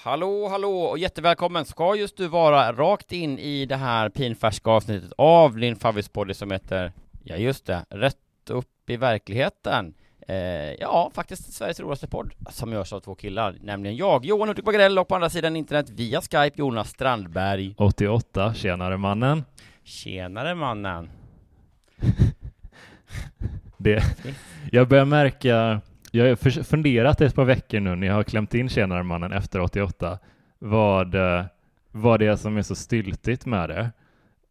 Hallå, hallå och jättevälkommen ska just du vara rakt in i det här pinfärska avsnittet av din favvispoddy som heter, ja just det, Rätt upp i verkligheten. Eh, ja, faktiskt Sveriges roligaste podd som görs av två killar, nämligen jag, Johan Hurtig Bagrell och på andra sidan internet via Skype Jonas Strandberg. 88, tjenare mannen. Tjenare mannen! Det, jag börjar märka, jag har funderat ett par veckor nu när jag har klämt in tjenare mannen efter 88, vad, eh, vad det är som är så styltigt med det.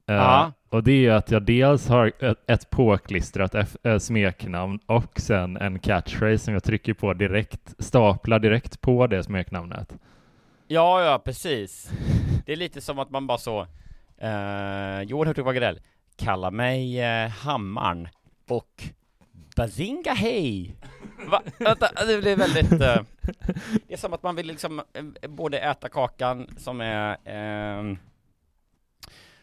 Ja. Och det är att jag dels har ett, ett påklistrat F- eh, smeknamn och sen en catchphrase som jag trycker på direkt, staplar direkt på det smeknamnet. Ja, ja, precis. Det är lite som att man bara så, eh, Johan Hurtig Bagrell, kalla mig eh, Hammarn och Bazinga hej! Va? Vänta, det blir väldigt, eh, det är som att man vill liksom eh, både äta kakan som är, ehm,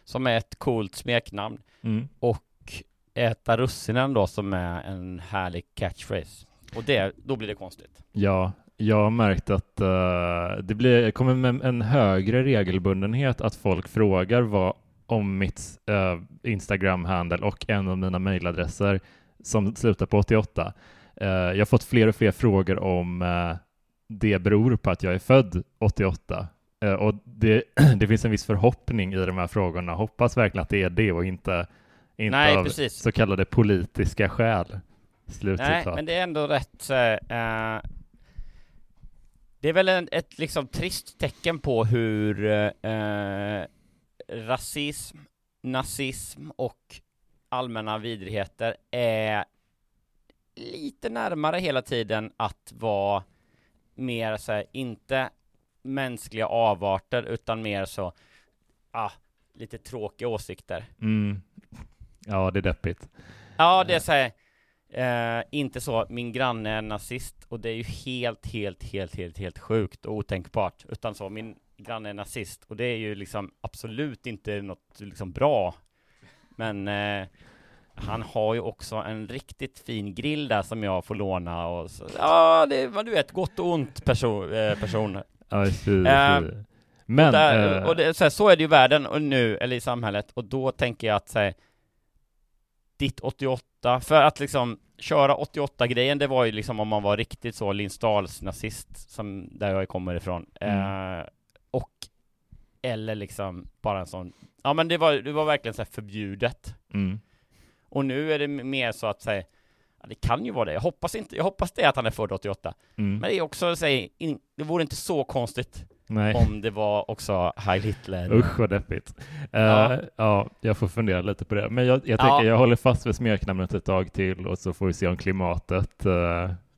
som är ett coolt smeknamn Mm. och äta russinen då som är en härlig catchphrase. Och det, då blir det konstigt. Ja, jag har märkt att eh, det blir, kommer med en högre regelbundenhet att folk frågar vad om mitt uh, Instagram-handle och en av mina mejladresser som slutar på 88. Eh, jag har fått fler och fler frågor om eh, det beror på att jag är född 88. Eh, och det, det finns en viss förhoppning i de här frågorna. Hoppas verkligen att det är det och inte, inte Nej, av precis. så kallade politiska skäl. Slutcitat. Nej, men det är ändå rätt eh, Det är väl en, ett liksom trist tecken på hur eh, rasism, nazism och allmänna vidrigheter är lite närmare hela tiden att vara mer så här, inte mänskliga avarter utan mer så, ah, lite tråkiga åsikter. Mm. Ja, det är deppigt. Ja, det är så här, eh, inte så, min granne är nazist och det är ju helt, helt, helt, helt, helt sjukt och otänkbart, utan så, min granne är nazist och det är ju liksom absolut inte något liksom bra. Men eh, han har ju också en riktigt fin grill där som jag får låna och så, ja, det vad du vet, gott och ont person, eh, person. Ja, fy, Eh. Men, och, där, eh, och det, så, här, så är det ju i världen och nu, eller i samhället, och då tänker jag att så här, ditt 88, för att liksom köra 88-grejen, det var ju liksom om man var riktigt så Lindsdals nazist, som där jag kommer ifrån, Mm. eh, och eller liksom bara en sån, ja men det var, det var verkligen så här förbjudet. mm, Och nu är det mer så att säga, ja, det kan ju vara det, jag hoppas inte, jag hoppas det att han är född 88, mm, men det är också, säg, det vore inte så konstigt nej. om det var också Heil Hitler. Usch vad deppigt. Eh, Ja. ja. jag får fundera lite på det. Men jag, jag Ja. tänker, jag håller fast vid smeknamnet ett tag till och så får vi se om klimatet, eh,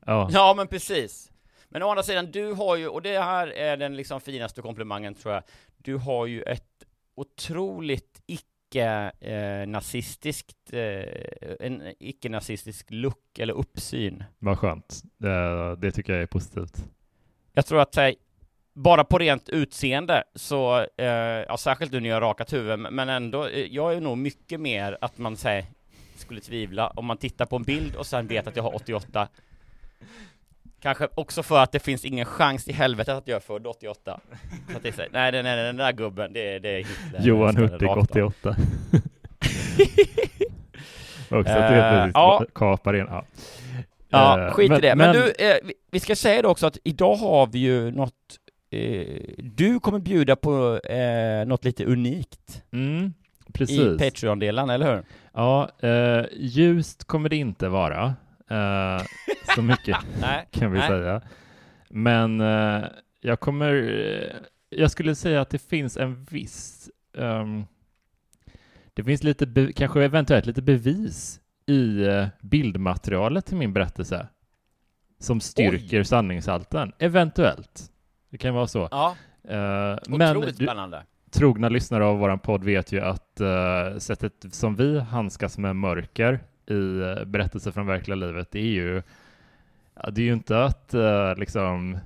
ja. Ja, men precis. Men å andra sidan, du har ju, och det här är den liksom finaste komplimangen tror jag, du har ju ett otroligt icke-nazistiskt, eh, en icke-nazistisk look eller uppsyn. Vad skönt. Det, det tycker jag är positivt. Jag tror att bara på rent utseende så, eh, ja särskilt nu när jag har rakat huvud, men ändå, eh, jag är nog mycket mer att man säger skulle tvivla om man tittar på en bild och sen vet att jag har 88 Kanske också för att det finns ingen chans i helvetet att jag är född 88 Så att det är så, nej, nej, nej, den där gubben, det, det är Hitler Johan Hurtig av. 88. Också att Eh, du helt plötsligt ja. kapar in. Ja, Ja, Eh, skit i det. Men, du, eh, vi, ska säga det också att idag har vi ju något eh, Du kommer bjuda på eh, något lite unikt Mm, i precis. Patreon-delen, eller hur? Ja, eh, ljust kommer det inte vara. Eh, så mycket Nej, kan vi nej. säga. Men eh, jag kommer, eh, jag skulle säga att det finns en viss, ehm, det finns lite, be, kanske eventuellt lite bevis i eh, bildmaterialet till min berättelse som styrker sanningshalten. Eventuellt. Det kan vara så. Ja, Eh, men du, spännande. trogna lyssnare av våran podd vet ju att eh, sättet som vi handskas med mörker i uh, berättelser från verkliga livet, det är ju, ja, det är ju inte att eh, liksom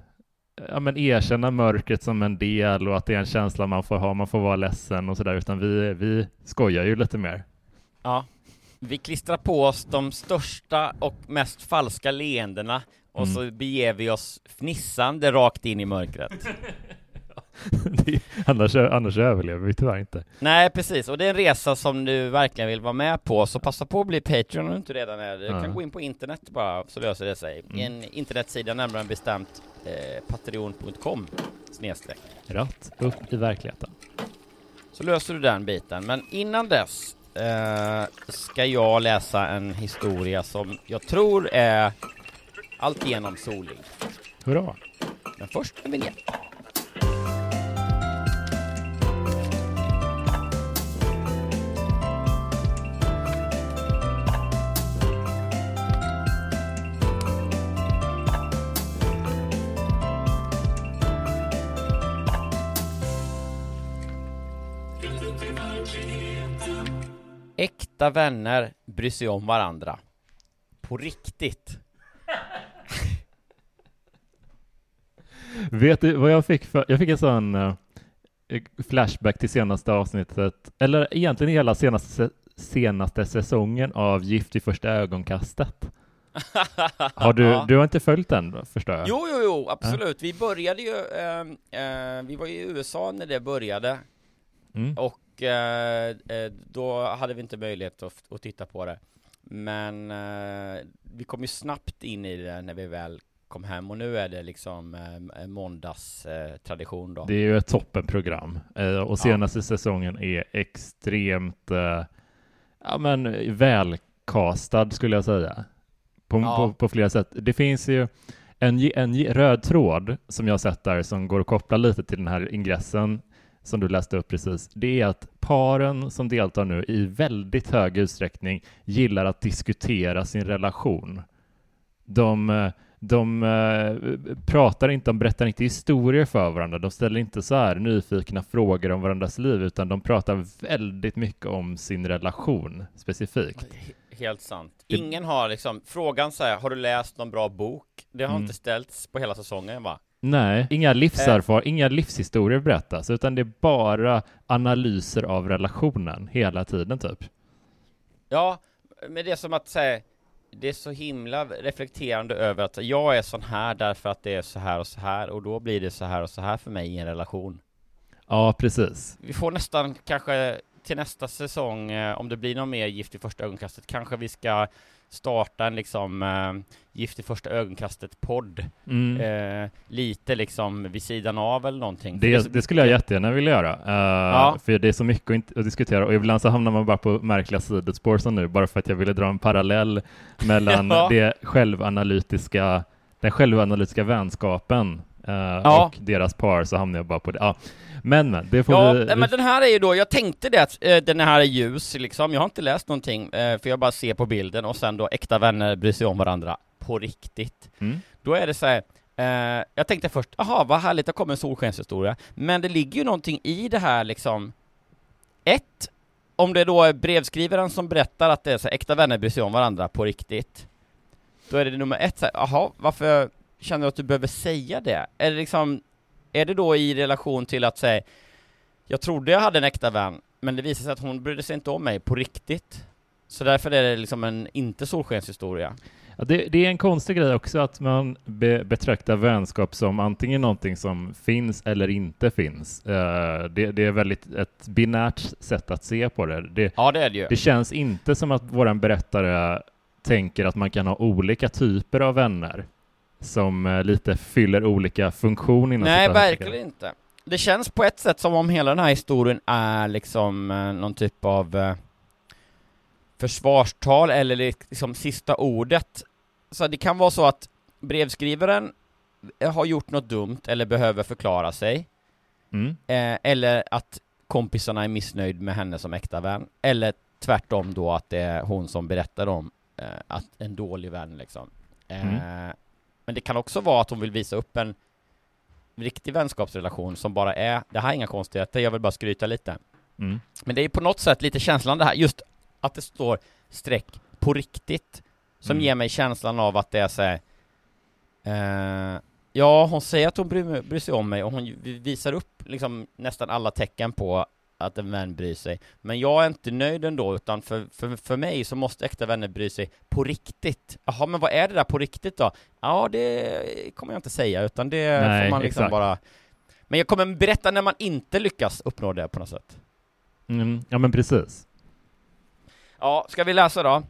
ja, men erkänna mörkret som en del och att det är en känsla man får ha, man får vara ledsen och sådär, utan vi, vi skojar ju lite mer. Ja. Vi klistrar på oss de största och mest falska leendena och Mm. så beger vi oss fnissande rakt in i mörkret. Annars, annars överlever vi tyvärr inte. Nej, precis, och det är en resa som du verkligen vill vara med på, så passa på att bli Patreon om du inte redan är det. Du kan gå in på internet bara, så löser det sig. Mm. En internetsida, närmare bestämt eh, patreon.com snedstreck. Rätt upp i verkligheten. Så löser du den biten, men innan dess eh, ska jag läsa en historia som jag tror är alltigenom solig. Hurra! Men först en vignett. Äkta vänner bryr sig om varandra. På riktigt. Vet du vad jag fick för, jag fick en sån eh, flashback till senaste avsnittet, eller egentligen hela senaste, senaste säsongen av Gift i första ögonkastet. Har du, Ja. du har inte följt den förstår jag? Jo, jo, jo, absolut. Vi började ju, ehm, eh, vi var i USA när det började Mm. och eh, eh, då hade vi inte möjlighet att, att titta på det. Men eh, vi kom ju snabbt in i det när vi väl kom hem och nu är det liksom eh, måndags eh, tradition då. Det är ju ett toppenprogram och senaste säsongen är extremt ja, men välkastad skulle jag säga. På, Ja. på, på flera sätt. Det finns ju en, en röd tråd som jag sett där som går att koppla lite till den här ingressen som du läste upp precis. Det är att paren som deltar nu i väldigt hög utsträckning gillar att diskutera sin relation. De, de eh, pratar inte, de berättar inte historier för varandra, de ställer inte så här nyfikna frågor om varandras liv, utan de pratar väldigt mycket om sin relation specifikt. He- Helt sant. Ingen har liksom, frågan så här, har du läst någon bra bok? Det har Mm. inte ställts på hela säsongen va? Nej, inga livserfar, inga livshistorier berättas, utan det är bara analyser av relationen hela tiden typ. Ja, men det är som att säga, det är så himla reflekterande över att jag är sån här därför att det är så här och så här och då blir det så här och så här för mig i en relation. Ja, precis. Vi får nästan kanske till nästa säsong, eh, om det blir någon mer Gift i första ögonkastet, kanske vi ska starta en liksom eh, Gift i första ögonkastet-podd. Mm. Eh, lite liksom vid sidan av eller någonting. Så Det, det skulle jag jättegärna vilja göra, eh, Ja. för det är så mycket att, att diskutera och ibland så hamnar man bara på märkliga sidospår som nu, bara för att jag ville dra en parallell mellan Ja. det självanalytiska, den självanalytiska vänskapen eh, Ja. och deras par, så hamnar jag bara på det. Ja. Men, men, det får Ja, vi... men den här är ju då, jag tänkte det att eh, den här är ljus liksom, jag har inte läst någonting, eh, för jag bara ser på bilden och sen då äkta vänner bryr sig om varandra på riktigt. Mm. Då är det så här, jag tänkte först, jaha vad härligt, det kommer en solskenshistoria, men det ligger ju någonting i det här liksom, ett, om det då är brevskrivaren som berättar att det är så här, äkta vänner bryr sig om varandra på riktigt, då är det nummer ett så här, jaha, varför känner du att du behöver säga det? Är det liksom, är det då i relation till att säga, jag trodde jag hade en äkta vän, men det visade sig att hon brydde sig inte om mig på riktigt. Så därför är det liksom en inte solskenshistoria. Ja, det, det, är en konstig grej också att man be, betraktar vänskap som antingen någonting som finns eller inte finns. Uh, det, det, är väldigt ett binärt sätt att se på det. det. Ja, det är det ju. Det känns inte som att våran berättare tänker att man kan ha olika typer av vänner som uh, lite fyller olika funktion inom Nej, verkligen inte. Det känns på ett sätt som om hela den här historien är liksom uh, någon typ av försvarstal eller liksom sista ordet så det kan vara så att brevskrivaren har gjort något dumt eller behöver förklara sig. Mm. Eh, eller att kompisarna är missnöjd med henne som äkta vän. Eller tvärtom då att det är hon som berättar om eh, att en dålig vän liksom. Eh, mm. Men det kan också vara att hon vill visa upp en riktig vänskapsrelation som bara är, det här är inga konstigheter, jag vill bara skryta lite. Mm. Men det är på något sätt lite känslan det här, just att det står streck på riktigt. Som mm. ger mig känslan av att det är såhär eh, Ja, hon säger att hon bryr, bryr sig om mig och hon visar upp liksom nästan alla tecken på att en vän bryr sig. Men jag är inte nöjd ändå, utan för, för, för mig så måste äkta vänner bry sig på riktigt. Jaha, men vad är det där på riktigt då? Ja, det kommer jag inte säga, utan det Nej, får man liksom exakt. bara... Men jag kommer berätta när man inte lyckas uppnå det på något sätt. Mm, ja, men precis. Ja, ska vi läsa då?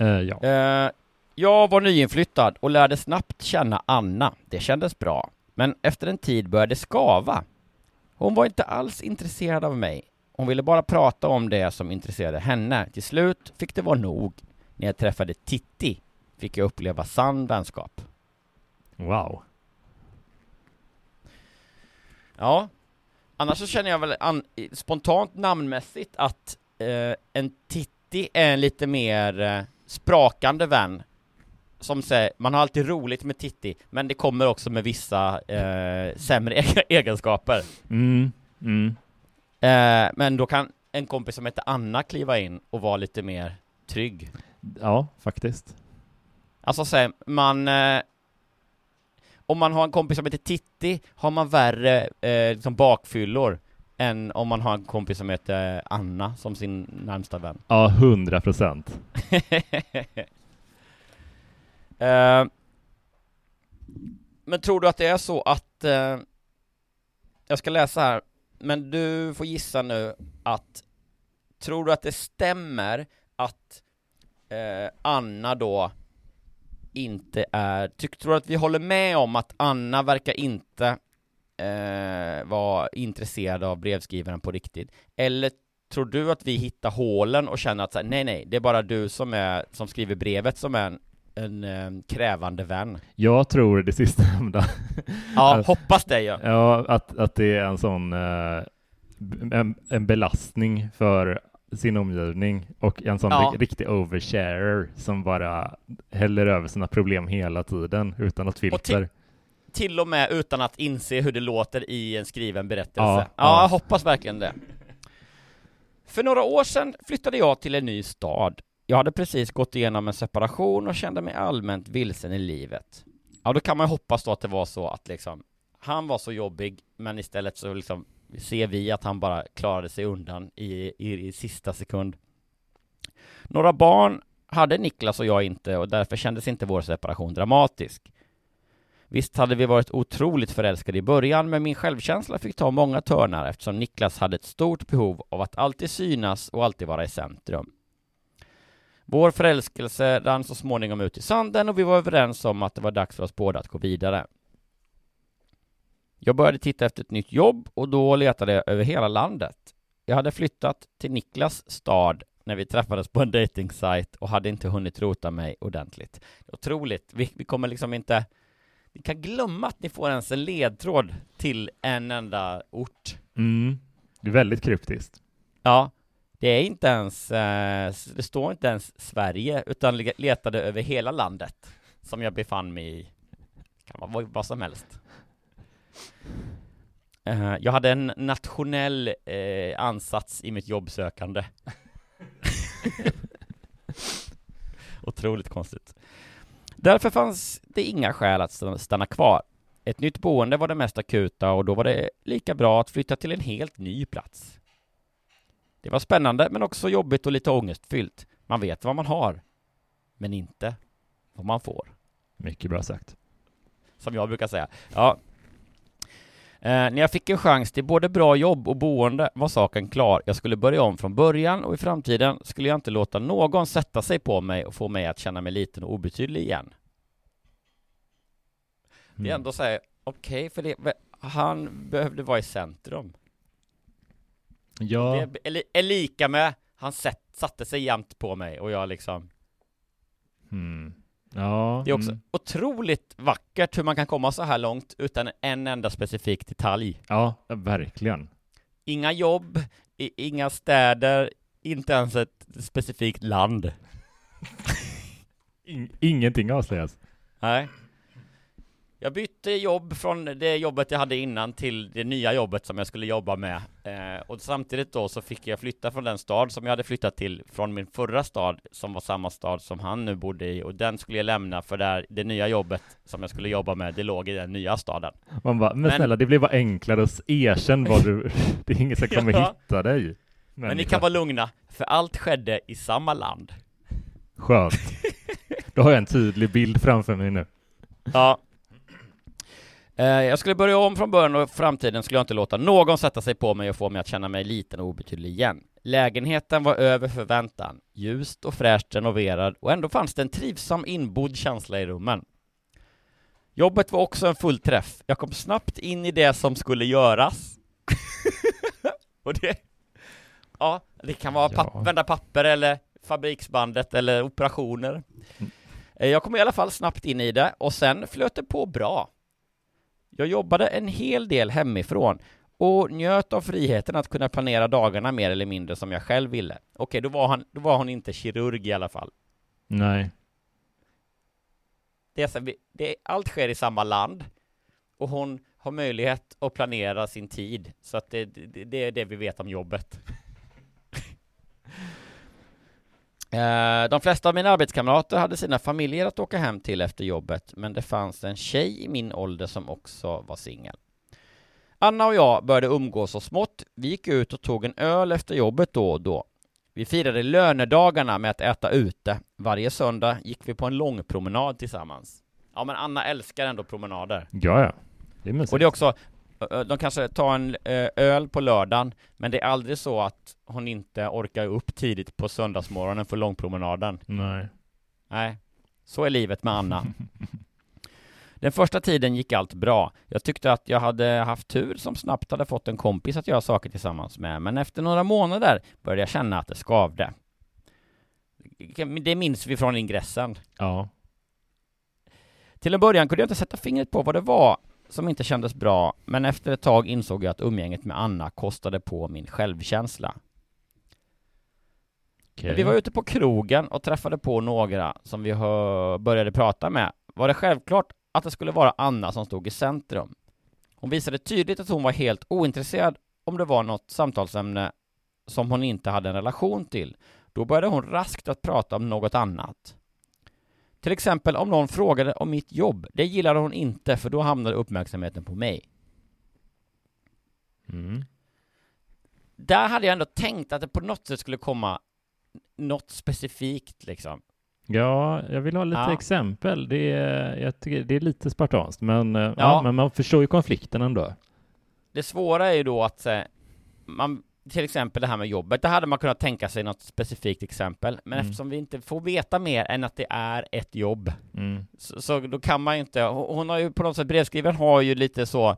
Uh, ja. Uh, jag var nyinflyttad och lärde snabbt känna Anna. Det kändes bra. Men efter en tid började det skava. Hon var inte alls intresserad av mig. Hon ville bara prata om det som intresserade henne. Till slut fick det vara nog. När jag träffade Titti fick jag uppleva sann vänskap. Wow. Ja. Annars så känner jag väl an, spontant namnmässigt att eh, en Titti är en lite mer eh, sprakande vän som säger, man har alltid roligt med Titti, men det kommer också med vissa eh, sämre egenskaper. Mm, mm. Eh, men då kan en kompis som heter Anna kliva in och vara lite mer trygg. Ja, faktiskt. Alltså säg, man eh, om man har en kompis som heter Titti har man värre eh, liksom bakfyllor än om man har en kompis som heter Anna som sin närmsta vän. Ja, hundra procent. Eh, men tror du att det är så att, eh, jag ska läsa här, men du får gissa nu att, tror du att det stämmer att eh, Anna då inte är, tror du att vi håller med om att Anna verkar inte eh, intresserad av brevskrivaren på riktigt? Eller tror du att vi hittar hålen och känner att så här, nej, nej, det är bara du som är, som skriver brevet som är en, en eh, krävande vän? Jag tror det sistnämnda. Ja, att, hoppas det ja. Ja, att, att det är en sån eh, en, en belastning för sin omgivning och en sån ja. riktig oversharer som bara häller över sina problem hela tiden utan något filter till och med utan att inse hur det låter i en skriven berättelse. Ja, ja. jag hoppas verkligen det. För några år sedan flyttade jag till en ny stad. Jag hade precis gått igenom en separation och kände mig allmänt vilsen i livet. Ja, då kan man hoppas då att det var så att liksom, han var så jobbig, men istället så liksom ser vi att han bara klarade sig undan i, i, i sista sekund. Några barn hade Niklas och jag inte och därför kändes inte vår separation dramatisk. Visst hade vi varit otroligt förälskade i början, men min självkänsla fick ta många törnar eftersom Niklas hade ett stort behov av att alltid synas och alltid vara i centrum. Vår förälskelse rann så småningom ut i sanden och vi var överens om att det var dags för oss båda att gå vidare. Jag började titta efter ett nytt jobb och då letade jag över hela landet. Jag hade flyttat till Niklas stad när vi träffades på en dating och hade inte hunnit rota mig ordentligt. Otroligt. Vi, vi kommer liksom inte ni kan glömma att ni får ens en ledtråd till en enda ort. Mm. Det är väldigt kryptiskt. Ja, det är inte ens, eh, det står inte ens Sverige, utan letade över hela landet som jag befann mig i. Det kan vara vad som helst. Eh, jag hade en nationell eh, ansats i mitt jobbsökande. Otroligt konstigt. Därför fanns det inga skäl att stanna kvar. Ett nytt boende var det mest akuta och då var det lika bra att flytta till en helt ny plats. Det var spännande, men också jobbigt och lite ångestfyllt. Man vet vad man har, men inte vad man får. Mycket bra sagt. Som jag brukar säga. Ja. Eh, när jag fick en chans till både bra jobb och boende var saken klar. Jag skulle börja om från början och i framtiden skulle jag inte låta någon sätta sig på mig och få mig att känna mig liten och obetydlig igen. Det är Mm. ändå så här, okej, för det, han behövde vara i centrum. Ja, Det är, li- är lika med, han sätt, satte sig jämt på mig och jag liksom mm. ja Det är också mm. otroligt vackert hur man kan komma så här långt utan en enda specifik detalj. ja, verkligen. Inga jobb, inga städer, inte ens ett specifikt land. In- ingenting avslöjas. Nej. Jag bytte jobb från det jobbet jag hade innan till det nya jobbet som jag skulle jobba med. Eh, och samtidigt då så fick jag flytta från den stad som jag hade flyttat till från min förra stad som var samma stad som han nu bodde i och den skulle jag lämna för där det nya jobbet som jag skulle jobba med det låg i den nya staden. Man bara, men, Men- snälla, det blir bara enklare att erkänna vad du... det är ingen som kommer Ja. hitta dig. Men ni kan vara lugna, för allt skedde i samma land. Skönt. Då har jag en tydlig bild framför mig nu. Ja. Eh, Jag skulle börja om från början och i framtiden skulle jag inte låta någon sätta sig på mig och få mig att känna mig liten och obetydlig igen. Lägenheten var över förväntan, ljust och fräscht renoverad och ändå fanns det en trivsam inbodd känsla i rummen. Jobbet var också en fullträff. Jag kom snabbt in i det som skulle göras. och det... Ja, det kan vara papp, vända papper eller fabriksbandet eller operationer. Eh, Jag kom i alla fall snabbt in i det och sen flöt det på bra. Jag jobbade en hel del hemifrån och njöt av friheten att kunna planera dagarna mer eller mindre som jag själv ville. Okej, då var, han, då var hon inte kirurg i alla fall. Nej. Det är så, det, allt sker i samma land och hon har möjlighet att planera sin tid. Så att det, det, det är det vi vet om jobbet. Eh, De flesta av mina arbetskamrater hade sina familjer att åka hem till efter jobbet, men det fanns en tjej i min ålder som också var singel. Anna och jag började umgås så smått. Vi gick ut och tog en öl efter jobbet då och då. Vi firade lönedagarna med att äta ute. Varje söndag gick vi på en lång promenad tillsammans. Ja, men Anna älskar ändå promenader. Ja, ja. Det. Och det är också, de kanske tar en öl på lördagen, men det är aldrig så att hon inte orkar upp tidigt på söndagsmorgonen för långpromenaden. Nej. Nej, så är livet med Anna. Den första tiden gick allt bra. Jag tyckte att jag hade haft tur som snabbt hade fått en kompis att göra saker tillsammans med, men efter några månader började jag känna att det skavde. Det minns vi från ingressen. Ja. Till en början kunde jag inte sätta fingret på vad det var som inte kändes bra, men efter ett tag insåg jag att umgänget med Anna kostade på min självkänsla. När vi var ute på krogen och träffade på några som vi började prata med var det självklart att det skulle vara Anna som stod i centrum. Hon visade tydligt att hon var helt ointresserad om det var något samtalsämne som hon inte hade en relation till. Då började hon raskt att prata om något annat. Till exempel om någon frågade om mitt jobb. Det gillade hon inte för då hamnade uppmärksamheten på mig. Mm. Där hade jag ändå tänkt att det på något sätt skulle komma något specifikt liksom. Ja, jag vill ha lite Ja. exempel. Det är, jag tycker, det är lite spartanskt, men, eh, ja. Ja. men man förstår ju konflikten ändå. Det svåra är ju då att eh, man, till exempel det här med jobbet, där hade man kunnat tänka sig något specifikt exempel, men Mm. eftersom vi inte får veta mer än att det är ett jobb, Mm. så, så då kan man ju inte, hon hon har ju på något sätt, brevskrivaren har ju lite så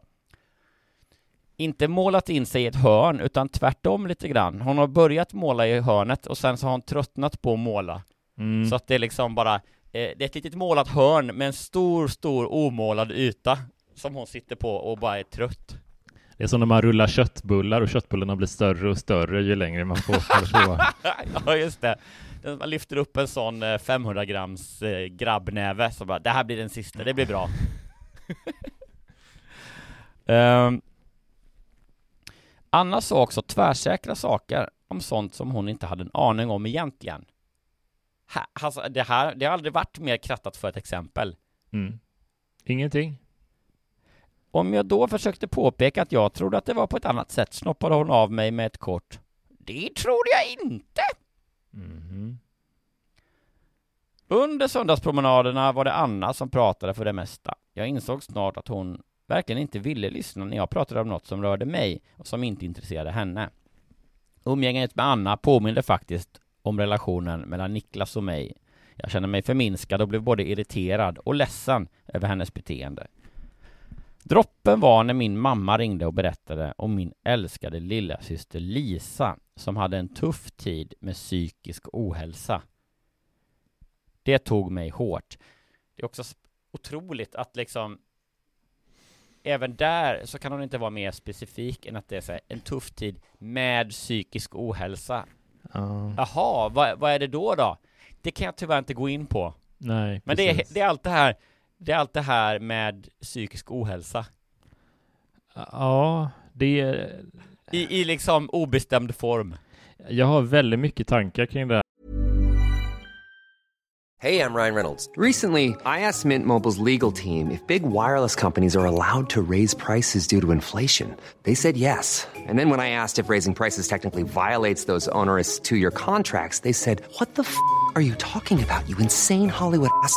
inte målat in sig i ett hörn, utan tvärtom lite grann. Hon har börjat måla i hörnet och sen så har hon tröttnat på att måla. Mm. Så att det är liksom bara, eh, det är ett litet målat hörn med en stor, stor omålad yta som hon sitter på och bara är trött. Det är som när man rullar köttbullar och köttbullarna blir större och större ju längre man får på. ja, just det. Man lyfter upp en sån eh, 500 grams eh, grabbnäve, så bara, det här blir den sista, det blir bra. Ehm, Anna sa också tvärsäkra saker om sånt som hon inte hade en aning om egentligen. Ha, alltså, det här, det har aldrig varit mer krattat för ett exempel. Mm. Ingenting. Om jag då försökte påpeka att jag trodde att det var på ett annat sätt snoppade hon av mig med ett kort Det trodde jag inte! Mhm. Under söndagspromenaderna var det Anna som pratade för det mesta. Jag insåg snart att hon verkligen inte ville lyssna när jag pratade om något som rörde mig och som inte intresserade henne. Umgänget med Anna påminde faktiskt om relationen mellan Niklas och mig. Jag kände mig förminskad och blev både irriterad och ledsen över hennes beteende. Droppen var när min mamma ringde och berättade om min älskade lilla syster Lisa som hade en tuff tid med psykisk ohälsa. Det tog mig hårt. Det är också otroligt att liksom Även där så kan hon inte vara mer specifik än att det är så här, en tuff tid med psykisk ohälsa. Ja. Jaha, vad, vad är det då då? Det kan jag tyvärr inte gå in på. Nej, Men det är, precis. det är allt det här Det är allt det här med psykisk ohälsa Ja, det är... I, i liksom obestämd form Jag har väldigt mycket tankar kring det här. Hey, I'm Ryan Reynolds. Recently, I asked Mint Mobile's legal team if big wireless companies are allowed to raise prices due to inflation. They said yes. And then when I asked if raising prices technically violates those onerous two year contracts, they said, What the f are you talking about, you insane Hollywood ass?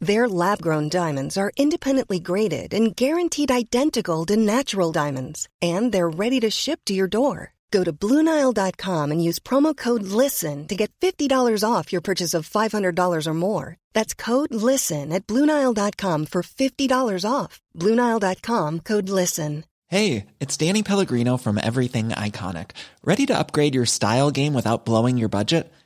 Their lab grown diamonds are independently graded and guaranteed identical to natural diamonds, and they're ready to ship to your door. Go to BlueNile.com and use promo code LISTEN to get $50 off your purchase of $500 or more. That's code LISTEN at BlueNile.com for $50 off. BlueNile.com code LISTEN. Hey, it's Danny Pellegrino from Everything Iconic. Ready to upgrade your style game without blowing your budget?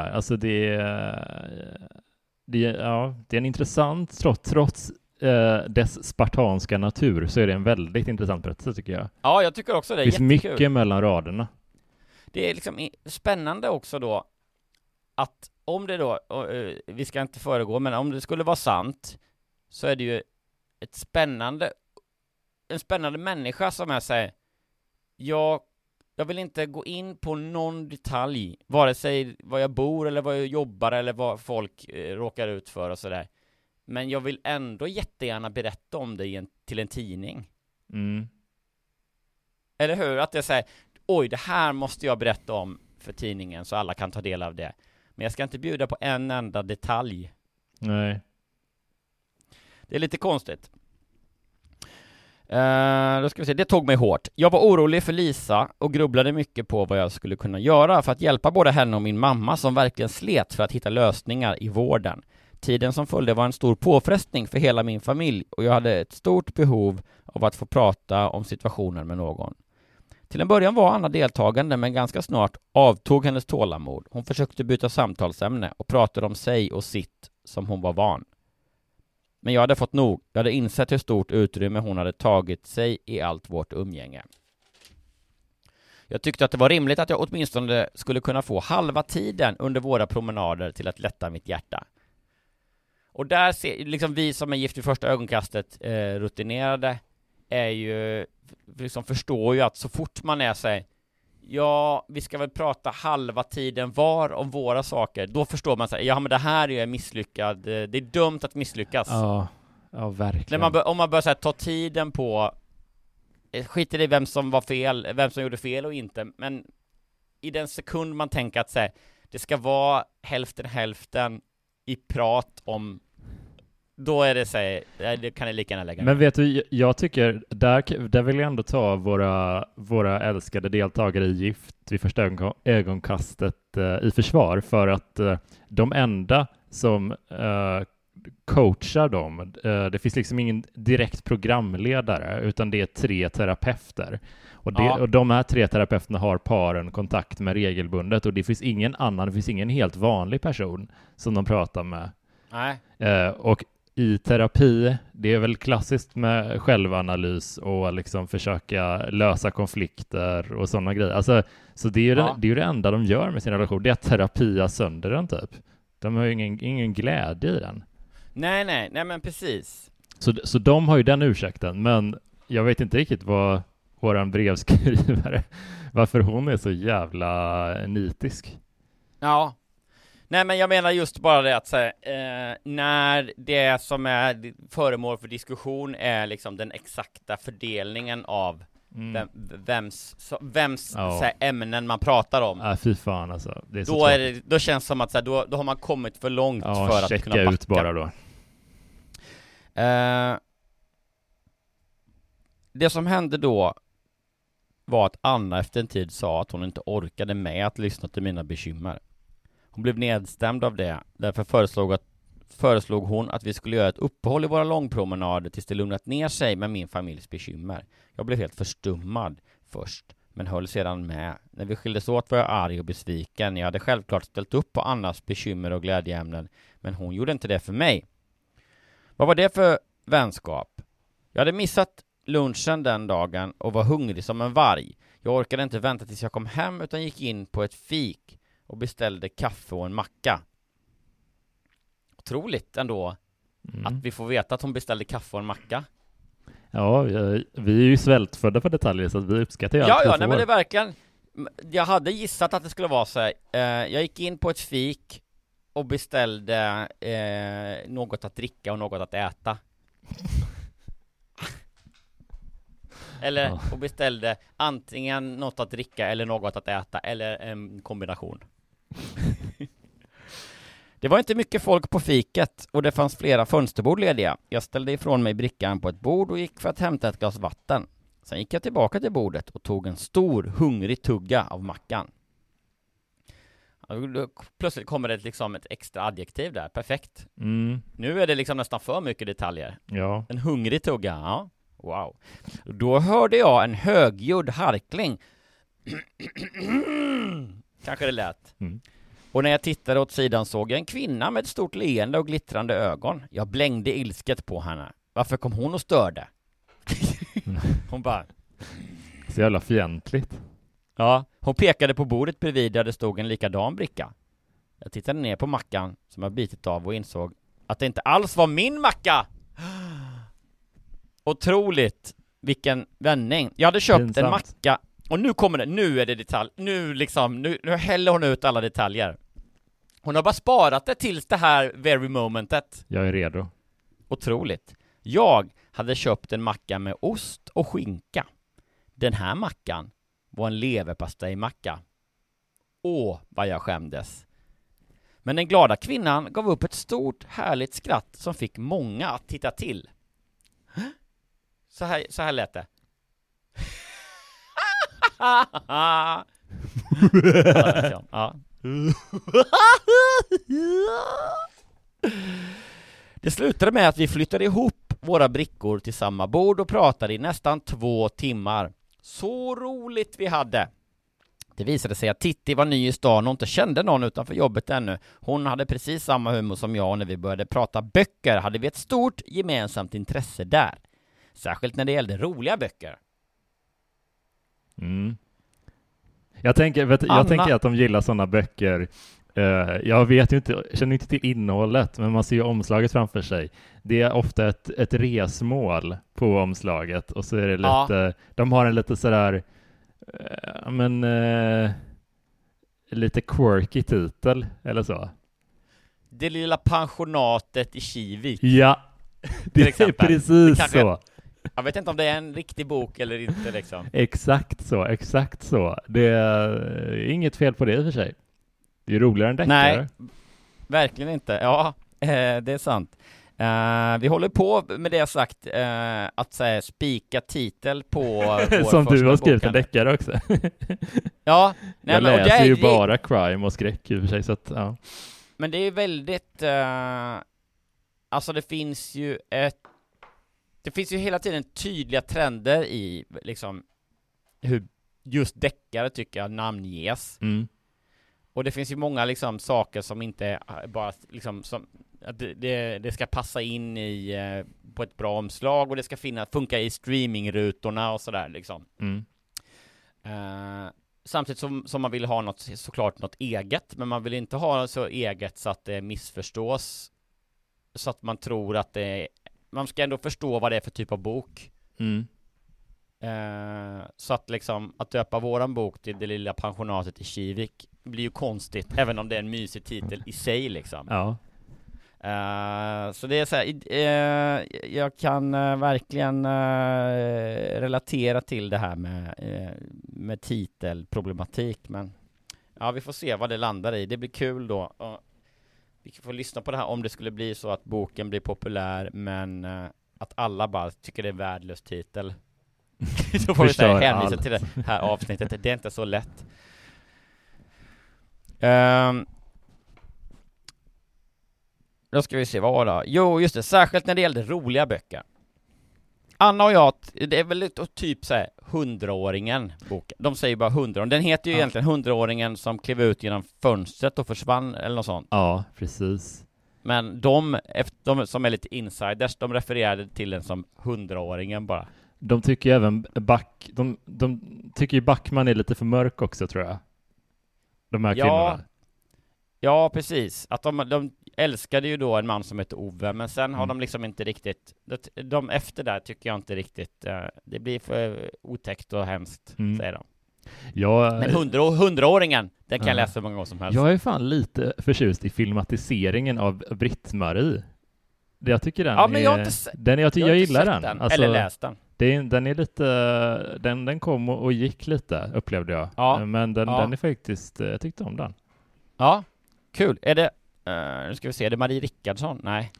Alltså det är, det är, ja, det är en intressant, trots, trots eh, dess spartanska natur, så är det en väldigt intressant berättelse tycker jag. Ja, jag tycker också det Det finns jättekul mycket mellan raderna. Det är liksom spännande också då att om det då, och, eh, vi ska inte föregå, men om det skulle vara sant så är det ju ett spännande, en spännande människa som är sig jag, jag vill inte gå in på någon detalj, vare sig var jag bor eller var jag jobbar eller vad folk eh, råkar ut för och sådär. Men jag vill ändå jättegärna berätta om det en, till en tidning. Mm. Eller hur? Att är såhär, oj, det här måste jag berätta om för tidningen så alla kan ta del av det. Men jag ska inte bjuda på en enda detalj. Nej. Det är lite konstigt. Uh, då ska vi se, det tog mig hårt. Jag var orolig för Lisa och grubblade mycket på vad jag skulle kunna göra för att hjälpa både henne och min mamma som verkligen slet för att hitta lösningar i vården. Tiden som följde var en stor påfrestning för hela min familj och jag hade ett stort behov av att få prata om situationen med någon. Till en början var Anna deltagande, men ganska snart avtog hennes tålamod. Hon försökte byta samtalsämne och pratade om sig och sitt som hon var van. Men jag hade fått nog. Jag hade insett hur stort utrymme hon hade tagit sig i allt vårt umgänge. Jag tyckte att det var rimligt att jag åtminstone skulle kunna få halva tiden under våra promenader till att lätta mitt hjärta. Och där ser, liksom vi som är gift vid första ögonkastet eh, rutinerade är ju, liksom förstår ju att så fort man är sig Ja, vi ska väl prata halva tiden var om våra saker. Då förstår man sig. ja men det här är ju misslyckad, eh, det är dumt att misslyckas. Ja, ja verkligen. Man bör, om man börjar så här, ta tiden på, eh, skiter i vem som var fel, vem som gjorde fel och inte, men i den sekund man tänker att så det ska vara hälften hälften i prat om då är det så det kan ni lika gärna lägga Men vet du, jag tycker, där, där vill jag ändå ta våra, våra älskade deltagare i Gift vid första ögonkastet eh, i försvar, för att eh, de enda som eh, coachar dem, eh, det finns liksom ingen direkt programledare, utan det är tre terapeuter. Och, det, ja. och de här tre terapeuterna har paren kontakt med regelbundet, och det finns ingen annan, det finns ingen helt vanlig person som de pratar med. Nej. Eh, och i terapi, det är väl klassiskt med självanalys och liksom försöka lösa konflikter och sådana grejer. Alltså, så det är, ju ja. det, det, är det enda de gör med sin relation, det är att terapia sönder den typ. De har ju ingen, ingen glädje i den. Nej, nej, nej men precis. Så, så de har ju den ursäkten, men jag vet inte riktigt vad våran brevskrivare, varför hon är så jävla nitisk. Ja, Nej men jag menar just bara det att säga, eh, när det som är föremål för diskussion är liksom den exakta fördelningen av mm. vem, vems, så, vems ja. såhär, ämnen man pratar om. Ja, fy fan alltså. Det är då, är det, då känns det som att såhär, då, då har man kommit för långt ja, för att kunna backa. ut bara då. Eh, det som hände då var att Anna efter en tid sa att hon inte orkade med att lyssna till mina bekymmer. Hon blev nedstämd av det, därför föreslog, att, föreslog hon att vi skulle göra ett uppehåll i våra långpromenader tills det lugnat ner sig med min familjs bekymmer. Jag blev helt förstummad först, men höll sedan med. När vi skildes åt var jag arg och besviken. Jag hade självklart ställt upp på Annas bekymmer och glädjeämnen, men hon gjorde inte det för mig. Vad var det för vänskap? Jag hade missat lunchen den dagen och var hungrig som en varg. Jag orkade inte vänta tills jag kom hem utan gick in på ett fik och beställde kaffe och en macka. Otroligt ändå mm. att vi får veta att hon beställde kaffe och en macka. Ja, vi är ju svältfödda för detaljer så vi uppskattar ju allt Ja, ja, nej men det är verkligen Jag hade gissat att det skulle vara så här. Eh, jag gick in på ett fik och beställde eh, något att dricka och något att äta Eller, ja. och beställde antingen något att dricka eller något att äta, eller en kombination Det var inte mycket folk på fiket och det fanns flera fönsterbord lediga. Jag ställde ifrån mig brickan på ett bord och gick för att hämta ett glas vatten. Sen gick jag tillbaka till bordet och tog en stor hungrig tugga av mackan. Plötsligt kommer det liksom ett extra adjektiv där, perfekt. Mm. Nu är det liksom nästan för mycket detaljer. Ja. En hungrig tugga, ja. Wow. Då hörde jag en högljudd harkling. Kanske det lät. Mm. Och när jag tittade åt sidan såg jag en kvinna med ett stort leende och glittrande ögon. Jag blängde ilsket på henne. Varför kom hon och störde? hon bara... Så jävla fientligt. Ja, hon pekade på bordet bredvid där det stod en likadan bricka. Jag tittade ner på mackan som jag bitit av och insåg att det inte alls var min macka! Otroligt vilken vändning. Jag hade köpt Pinsamt. en macka och nu kommer det, nu är det detalj, nu liksom, nu, nu häller hon ut alla detaljer. Hon har bara sparat det tills det här very momentet. Jag är redo. Otroligt. Jag hade köpt en macka med ost och skinka. Den här mackan var en leverpastejmacka. Åh, vad jag skämdes. Men den glada kvinnan gav upp ett stort härligt skratt som fick många att titta till. Så här, så här lät det. ja. Det slutade med att vi flyttade ihop våra brickor till samma bord och pratade i nästan två timmar. Så roligt vi hade! Det visade sig att Titti var ny i stan och inte kände någon utanför jobbet ännu. Hon hade precis samma humor som jag och när vi började prata böcker hade vi ett stort gemensamt intresse där. Särskilt när det gällde roliga böcker. Mm. Jag tänker, vet, jag tänker att de gillar sådana böcker. Eh, jag vet ju inte, känner inte till innehållet, men man ser ju omslaget framför sig. Det är ofta ett, ett resmål på omslaget och så är det Ja. lite, de har en lite sådär, eh, men eh, lite quirky titel eller så. Det lilla pensionatet i Kivik. Ja, det är precis Det så. Jag vet inte om det är en riktig bok eller inte liksom. Exakt så, exakt så. Det är inget fel på det i och för sig. Det är roligare än deckare. Nej, verkligen inte. Ja, eh, det är sant. Eh, vi håller på med det sagt, eh, att säga spika titel på vår Som du har skrivit en deckare också. Ja, nej, jag men, det läser är- ju det- bara crime och skräck i och för sig, så att, ja. Men det är väldigt, eh, alltså det finns ju ett, det finns ju hela tiden tydliga trender i liksom hur just deckare tycker jag namnges. Mm. Och det finns ju många liksom saker som inte är bara liksom som att det, det, ska passa in i eh, på ett bra omslag och det ska finna, funka i streamingrutorna och sådär liksom. Mm. Eh, samtidigt som, som man vill ha något, såklart något eget, men man vill inte ha så eget så att det missförstås. Så att man tror att det man ska ändå förstå vad det är för typ av bok. Mm. Eh, så att liksom, att döpa våran bok till Det lilla pensionatet i Kivik blir ju konstigt, även om det är en mysig titel i sig liksom. Ja. Eh, så det är så här, eh, jag kan eh, verkligen relatera till det här med, uh, med titelproblematik, men ja, vi får se vad det landar i. Det blir kul då. Vi får lyssna på det här om det skulle bli så att boken blir populär, men eh, att alla bara tycker det är en värdelös titel. Då får vi säga hänvisa allt. till det här avsnittet. Det är inte så lätt. Ehm, då ska vi se, vad var det? Jo, just det, särskilt när det gällde roliga böcker. Anna och jag, det är väl typ såhär hundraåringen boken. De säger bara hundra, den heter ju Ja. egentligen hundraåringen som klev ut genom fönstret och försvann eller något sånt. Ja, precis. Men de, de som är lite insiders, de refererade till den som hundraåringen bara. De tycker ju även Back, de, de tycker ju Backman är lite för mörk också tror jag. De här Ja, kvinnorna. Ja precis. Att de, de älskade ju då en man som hette Ove, men sen har Mm. de liksom inte riktigt, det- de efter där tycker jag inte riktigt, eh, det blir för otäckt och hemskt, Mm. säger de. Jag, Men hundra, hundraåringen, den kan jag Ja. läsa hur många gånger som helst. jag är fan lite förtjust i filmatiseringen av Britt-Marie. Jag tycker den Ja, men är, jag har inte den, jag, ty- jag har jag gillar den. den, eller läst den. Det är, den är lite, den, den kom och, och gick lite upplevde jag. Ja. Men den, Ja. den är faktiskt, jag tyckte om den. Ja, kul. Är det, eh, nu ska vi se, är det Marie Rickardsson? Nej.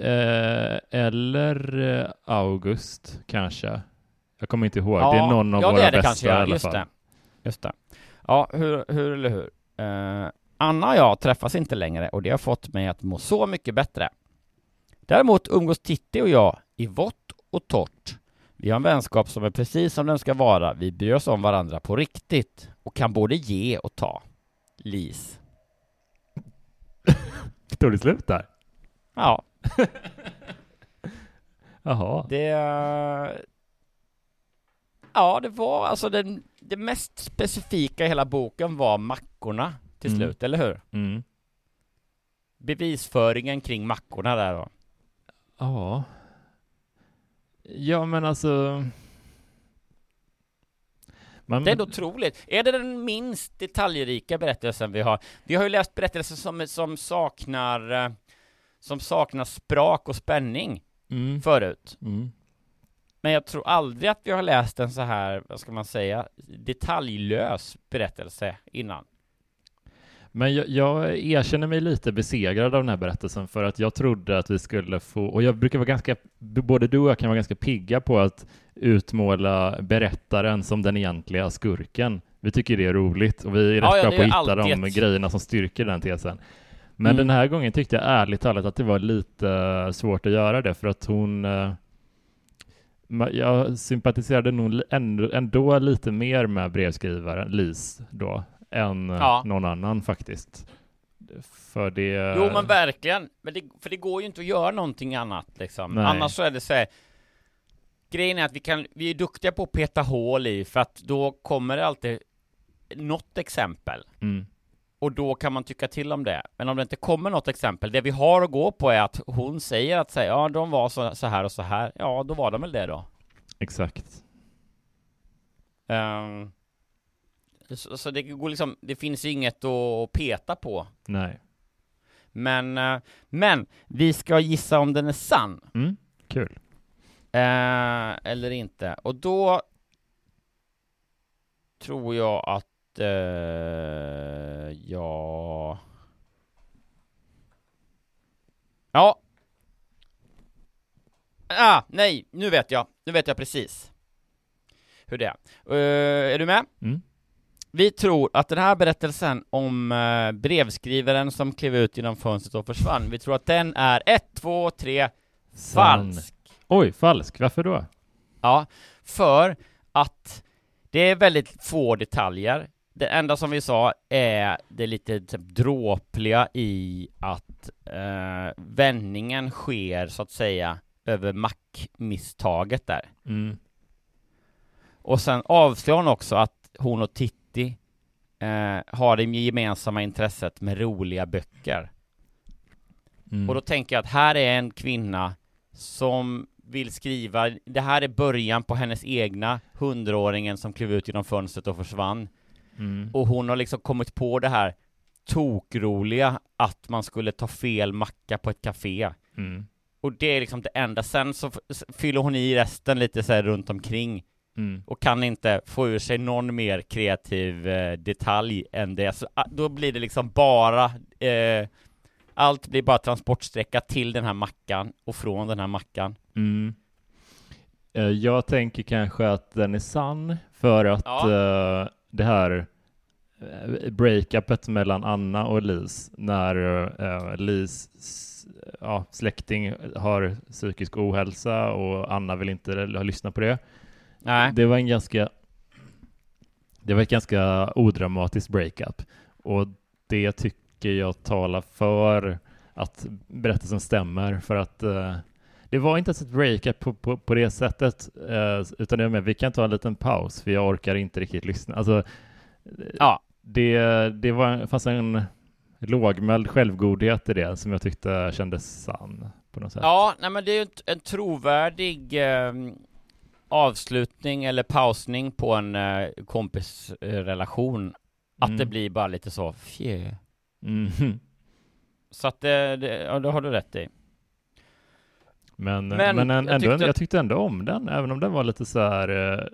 Eh, eller eh, August kanske. Jag kommer inte ihåg. Ja, det är någon av ja, våra det är det bästa kanske, i ja. alla Just fall. det. Just det. Ja, hur, hur eller hur? Eh, Anna och jag träffas inte längre och det har fått mig att må så mycket bättre. Däremot umgås Titti och jag i vått och torrt. Vi har en vänskap som är precis som den ska vara. Vi bryr oss om varandra på riktigt och kan både ge och ta. Lis. Tog det slut där? Ja, Jaha. det... Ja, det var alltså den, det mest specifika i hela boken var mackorna till Mm. slut, eller hur? Mm. Bevisföringen kring mackorna där då. Ja. Ja, men alltså... Man, Det är otroligt. Är det den minst detaljrika berättelsen vi har? Vi har ju läst berättelser som, som saknar eh, som saknar sprak och spänning mm, förut. mm. Men jag tror aldrig att vi har läst en så här, vad ska man säga, detaljlös berättelse innan. Men jag, jag erkänner mig lite besegrad av den här berättelsen för att jag trodde att vi skulle få, och jag brukar vara ganska, både du och jag kan vara ganska pigga på att utmåla berättaren som den egentliga skurken. Vi tycker det är roligt och vi är rätt ja, bra på att hitta alltid de grejerna som styrker den tesen. Men Mm. den här gången tyckte jag ärligt talat att det var lite eh, svårt att göra det för att hon eh, jag sympatiserade nog ändå lite mer med brevskrivaren Lis då, än eh, Ja. någon annan faktiskt. För det... Jo men verkligen, men det, för det går ju inte att göra någonting annat liksom. Nej. Annars så är det så här. Grejen är att vi kan, vi är duktiga på att peta hål i, för att då kommer det alltid något exempel. Mm. Och då kan man tycka till om det. Men om det inte kommer något exempel, det vi har att gå på är att hon säger att säga, ja de var så, så här och så här, ja då var de väl det då. Exakt. Ehm, så, så det går liksom, det finns inget att peta på. Nej. Men, eh, men vi ska gissa om den är sann. Mm. Kul. Eh, eller inte. Och då tror jag att eh, jag... Ja. Ah, nej, nu vet jag. Nu vet jag precis hur det är. Eh, är du med? Mm. Vi tror att den här berättelsen om eh, brevskrivaren som klev ut genom fönstret och försvann, vi tror att den är ett, två, tre, Sann. falsk. Oj, falsk. Varför då? Ja, för att det är väldigt få detaljer. Det enda som vi sa är det lite typ, dråpliga i att eh, vändningen sker så att säga över mackmisstaget där. Mm. Och sen avslöjar hon också att hon och Titti eh, har det gemensamma intresset med roliga böcker. Mm. Och då tänker jag att här är en kvinna som vill skriva, det här är början på hennes egna hundraåringen som klev ut genom fönstret och försvann. Mm. Och hon har liksom kommit på det här tokroliga att man skulle ta fel macka på ett café. Mm. Och det är liksom det enda. Sen så fyller hon i resten lite så här runt omkring Mm. och kan inte få ur sig någon mer kreativ eh, detalj än det. Så ah, då blir det liksom bara eh, allt blir bara transportsträcka till den här mackan och från den här mackan. Mm. Eh, Jag tänker kanske att den är sann för att Ja. eh, det här eh, breakupet mellan Anna och Lis när Lis ja, släkting har psykisk ohälsa och Anna vill inte lyssna på det. Nej. Det var en ganska det var ett ganska odramatiskt breakup och det tycker jag talar för att berättelsen stämmer för att eh, det var inte ens ett breakup på, på, på det sättet eh, utan det var med, vi kan ta en liten paus för jag orkar inte riktigt lyssna. Alltså, Ja. det, det var, fanns en lågmäld självgodhet i det som jag tyckte kändes sann på något sätt. Ja, nej men det är ju en trovärdig eh, avslutning eller pausning på en eh, kompisrelation. Att Mm. det blir bara lite så fjö. Mhm. Så att det, det, ja, det har du rätt i. Men, Men men, en, jag ändå, tyckte jag tyckte ändå om den, även om den var lite så här... eh,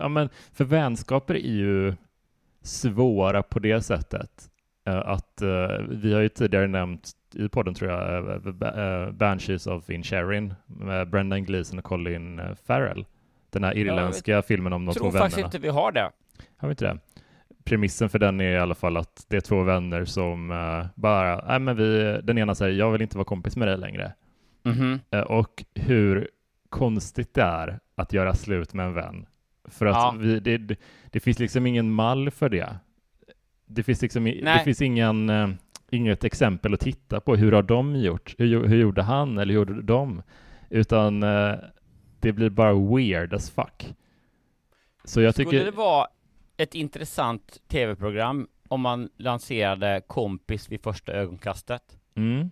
ja, men för vänskaper är ju svåra på det sättet. Eh, Att eh, vi har ju tidigare nämnt i podden tror jag, eh, Ba- Banshees of Inisherin med Brendan Gleeson och Colin Farrell. Den här irländska filmen om de Jag två tror vännerna. faktiskt inte vi har det. Har vi inte det? Premissen för den är i alla fall att det är två vänner som bara, nej men vi, den ena säger jag vill inte vara kompis med dig längre. Mhm. Eh, och hur konstigt det är att göra slut med en vän. För att Ja. vi, det, det finns liksom ingen mall för det. Det finns liksom i- det Nej. finns ingen, eh, inget exempel att titta på. Hur har de gjort? Hur, hur gjorde han eller hur gjorde de? Utan eh, det blir bara weird as fuck. Så jag Skulle tycker... det vara ett intressant tv-program om man lanserade kompis vid första ögonkastet? Mm.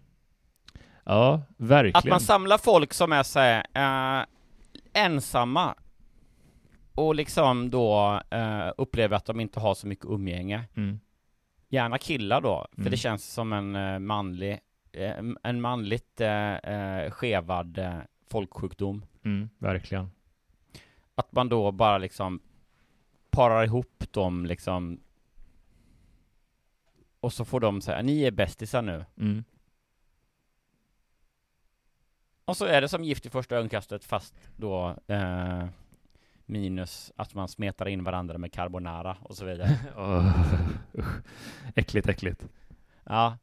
Ja, verkligen. Att man samlar folk som är så här, eh, ensamma och liksom då eh, upplever att de inte har så mycket umgänge. Mm. Gärna killar då, för Mm. det känns som en eh, manlig, eh, en manligt eh, skevad folksjukdom. Mm, verkligen. Att man då bara liksom parar ihop dem liksom och så får de säga, ni är bästisar nu. Mm. Och så är det som gift i första ögonkastet fast då eh, minus att man smetar in varandra med carbonara och så vidare. Usch. Äckligt, äckligt. ja.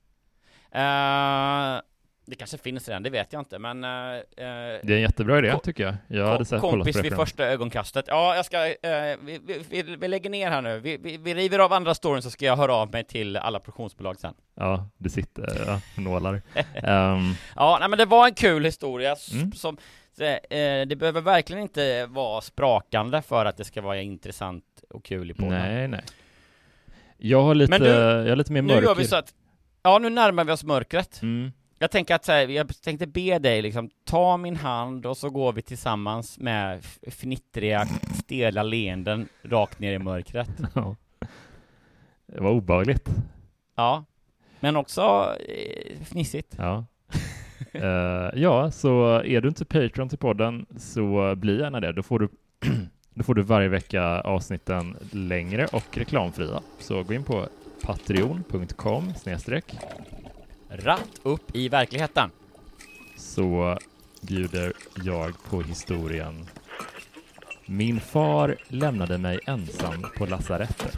Eh, det kanske finns redan, det vet jag inte, men... Uh, det är en jättebra idé, tycker jag. Jag hade sett Kompis vid första ögonkastet. Ja, jag ska... Uh, vi, vi, vi, lägger ner här nu. Vi, vi, vi river av andra storyn så ska jag höra av mig till alla produktionsbolag sen. Ja, det sitter ja, nålar. um... Ja, nej, men det var en kul historia mm. som... Det, det behöver verkligen inte vara sprakande för att det ska vara intressant och kul i podden. Nej, nej. Jag har lite, du, jag har lite mer mörker. Nu gör vi så att, ja nu närmar vi oss mörkret. Mm. Jag tänker att så här, jag tänkte be dig liksom, ta min hand och så går vi tillsammans med fnittriga, stela leenden rakt ner i mörkret. Ja. Det var obehagligt. Ja, men också eh, fnissigt. Ja. Uh, ja, så är du inte Patreon till podden så bli gärna det. Då får du då får du varje vecka avsnitten längre och reklamfria. Så gå in på patreon.com snedstreck Ratt upp i verkligheten. Så bjuder jag på historien Min far lämnade mig ensam på lasarettet.